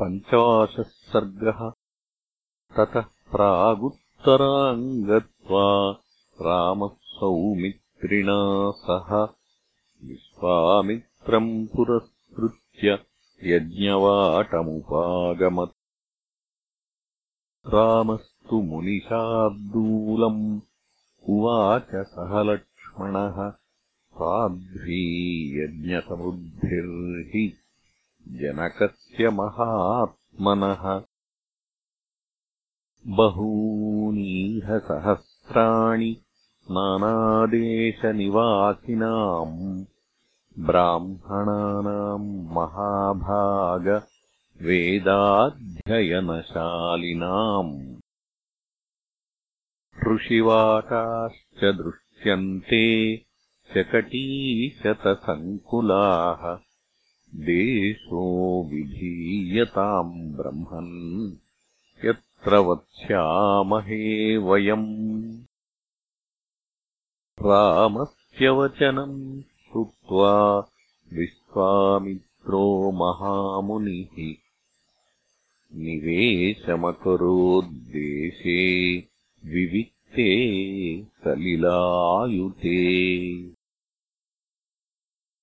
पञ्चाशः सर्गः ततः प्रागुत्तराम् गत्वा रामः सौमित्रिणा सह विश्वामित्रम् पुरस्कृत्य यज्ञवाटमुपागमत्। रामस्तु मुनिशार्दूलम् उवाच सह लक्ष्मणः साध्वी यज्ञसमुद्धिर्हि जनकस्य महात्मनः बहूनीहसहस्राणि नानादेशनिवासिनाम् ब्राह्मणानाम् महाभागवेदाध्ययनशालिनाम् ऋषिवाटाश्च दृश्यन्ते शकटीशतसङ्कुलाः देशो विधीयताम् ब्रह्मन् यत्र वत्स्यामहे वयम्। रामस्य वचनम् श्रुत्वा विश्वामित्रो महामुनिः निवेशमकरोद्देशे विविक्ते सलिलायुते।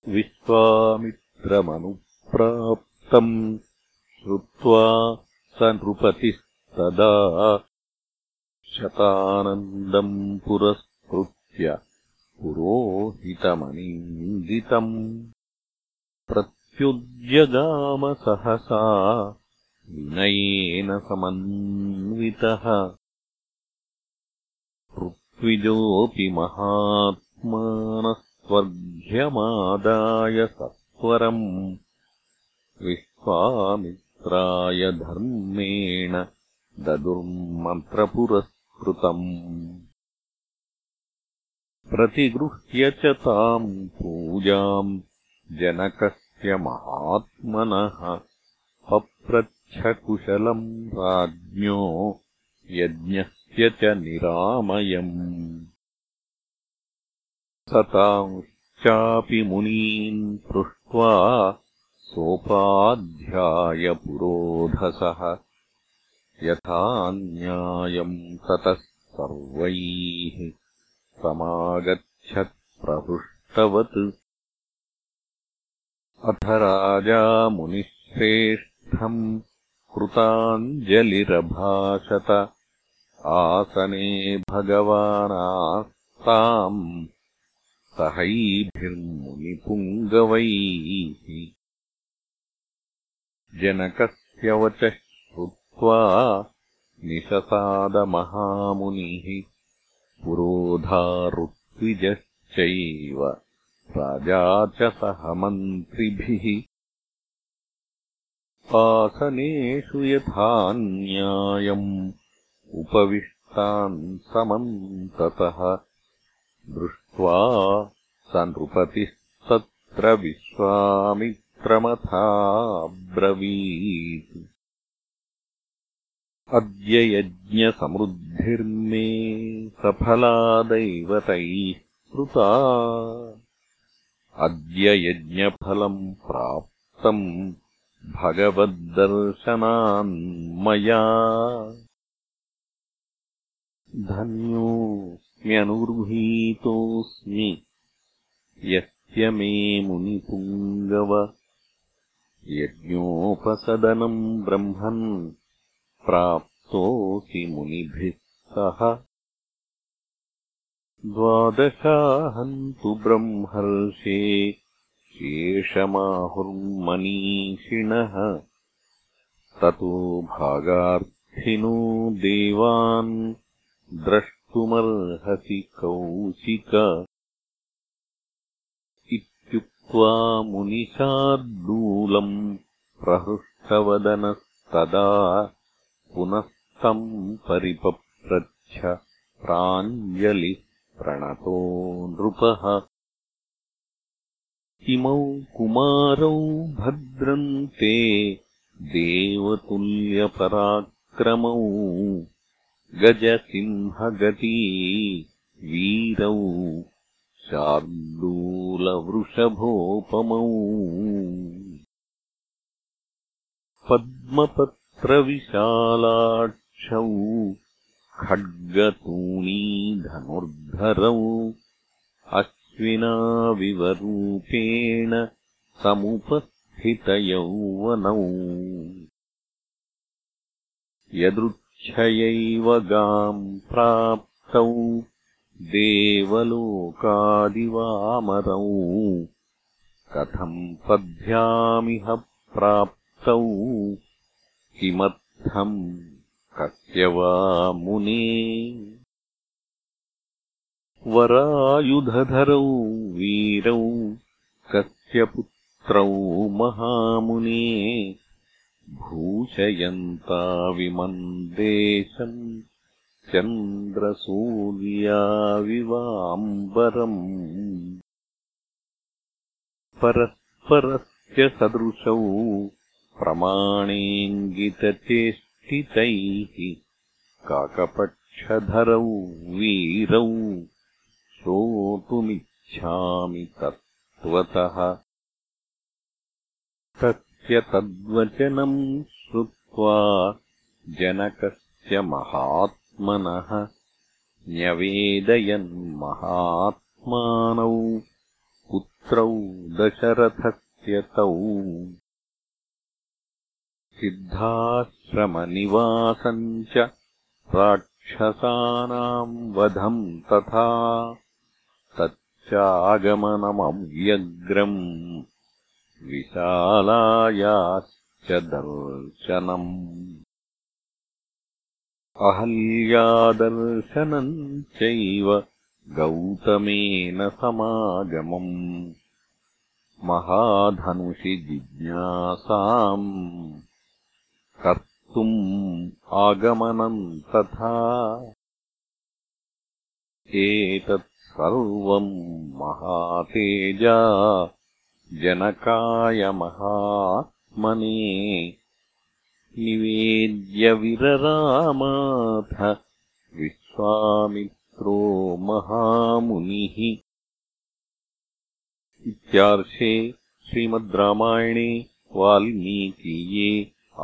विश्वामित्र ्रमनुप्राप्तम् श्रुत्वा स नृपतिस्तदा शतानन्दम् पुरस्कृत्य पुरोहितमनिन्दितम् प्रत्युज्जगामसहसा विनयेन समन्वितः ऋत्विजोऽपि महात्मानस्वर्घ्यमादाय स्वरम् विश्वामित्राय धर्मेण ददुर्मन्त्रपुरस्कृतम्। प्रतिगृह्य च ताम् पूजाम् जनकस्य महात्मनः पप्रच्छकुशलम् राज्ञो यज्ञस्य च निरामयम्। सतांश्चापि मुनीन् पृष्ट सोपाध्यायपुरोधसः यथा न्यायम् ततः सर्वैः समागच्छत्प्रहृष्टवत् अथ राजा मुनिश्रेष्ठम् कृताञ्जलिरभाषत। आसने भगवानास्ताम् सहैभिर्मुनिपुङ्गवैः। जनकस्य वचः श्रुत्वा निशसादमहामुनिः पुरोधा ऋत्विजश्चैव राजा च सह मन्त्रिभिः। आसनेषु यथा न्यायम् उपविष्टान् समन्ततः दृष्ट्वा स नृपतिस्तत्र विश्वामित्रमथाब्रवीत्। अद्य यज्ञसमृद्धिर्मे सफलादैवतैः कृता अद्य यज्ञफलम् प्राप्तम् भगवद्दर्शनान्मया। धन्यो ्यनुगृहीतोऽस्मि यस्य मे मुनिपुङ्गव यज्ञोपसदनम् ब्रह्मन् प्राप्तोऽसि मुनिभिः सह। द्वादशाहन्तु ब्रह्मर्षे शेषमाहुर्मनीषिणः। ततो भागार्थिनो देवान् द्रष्ट तुमर्हसि कौशिक इत्युक्त्वा मुनिशार्दूलम् प्रहृष्टवदनस्तदा पुनस्तम् परिपप्रच्छ प्राञ्जलिः प्रणतो नृपः। इमौ कुमारौ भद्रन्ते देवतुल्यपराक्रमौ गजसिंहगती वीरौ शार्दूलवृषभोपमौ। पद्मपत्रविशालाक्षौ खड्गतूणीधनुर्धरौ अश्विनाविवरूपेण समुपस्थितयौवनौ यदृच्छयैव गाम् प्राप्तौ देवलोकादिवामरौ। कथम् पद्भ्यामिह प्राप्तौ? किमर्थम् कस्य वा मुने? वरायुधधरौ वीरौ कस्य पुत्रौ महामुने भूषयन्ताविमम् देशम् चन्द्रसूर्याविवाम्बरम् परस्परस्य सदृशौ प्रमाणेऽङ्गितचेष्टितैः काकपक्षधरौ वीरौ श्रोतुमिच्छामि तत्त्वतः तद्वचनम् श्रुत्वा जनकस्य महात्मनः न्यवेदयन्महात्मानौ पुत्रौ दशरथस्य तौ सिद्धाश्रमनिवासम् च राक्षसानाम् वधम् तथा तच्चागमनमव्यग्रम् विशालायाश्च दर्शनम् अहल्यादर्शनम् चैव गौतमेन समागमम्। महाधनुषि जिज्ञासाम्। कर्तुम् आगमनम् तथा। एतत् सर्वम् महातेजा जनकाय महात्मने निवेद्यविररामाथ विश्वामित्रो महामुनिः इत्यार्षे श्रीमद् रामायणे वाल्मीकीये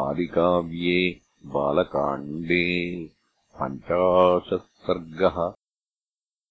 आदिकाव्ये बालकाण्डे पञ्चाशत् सर्गः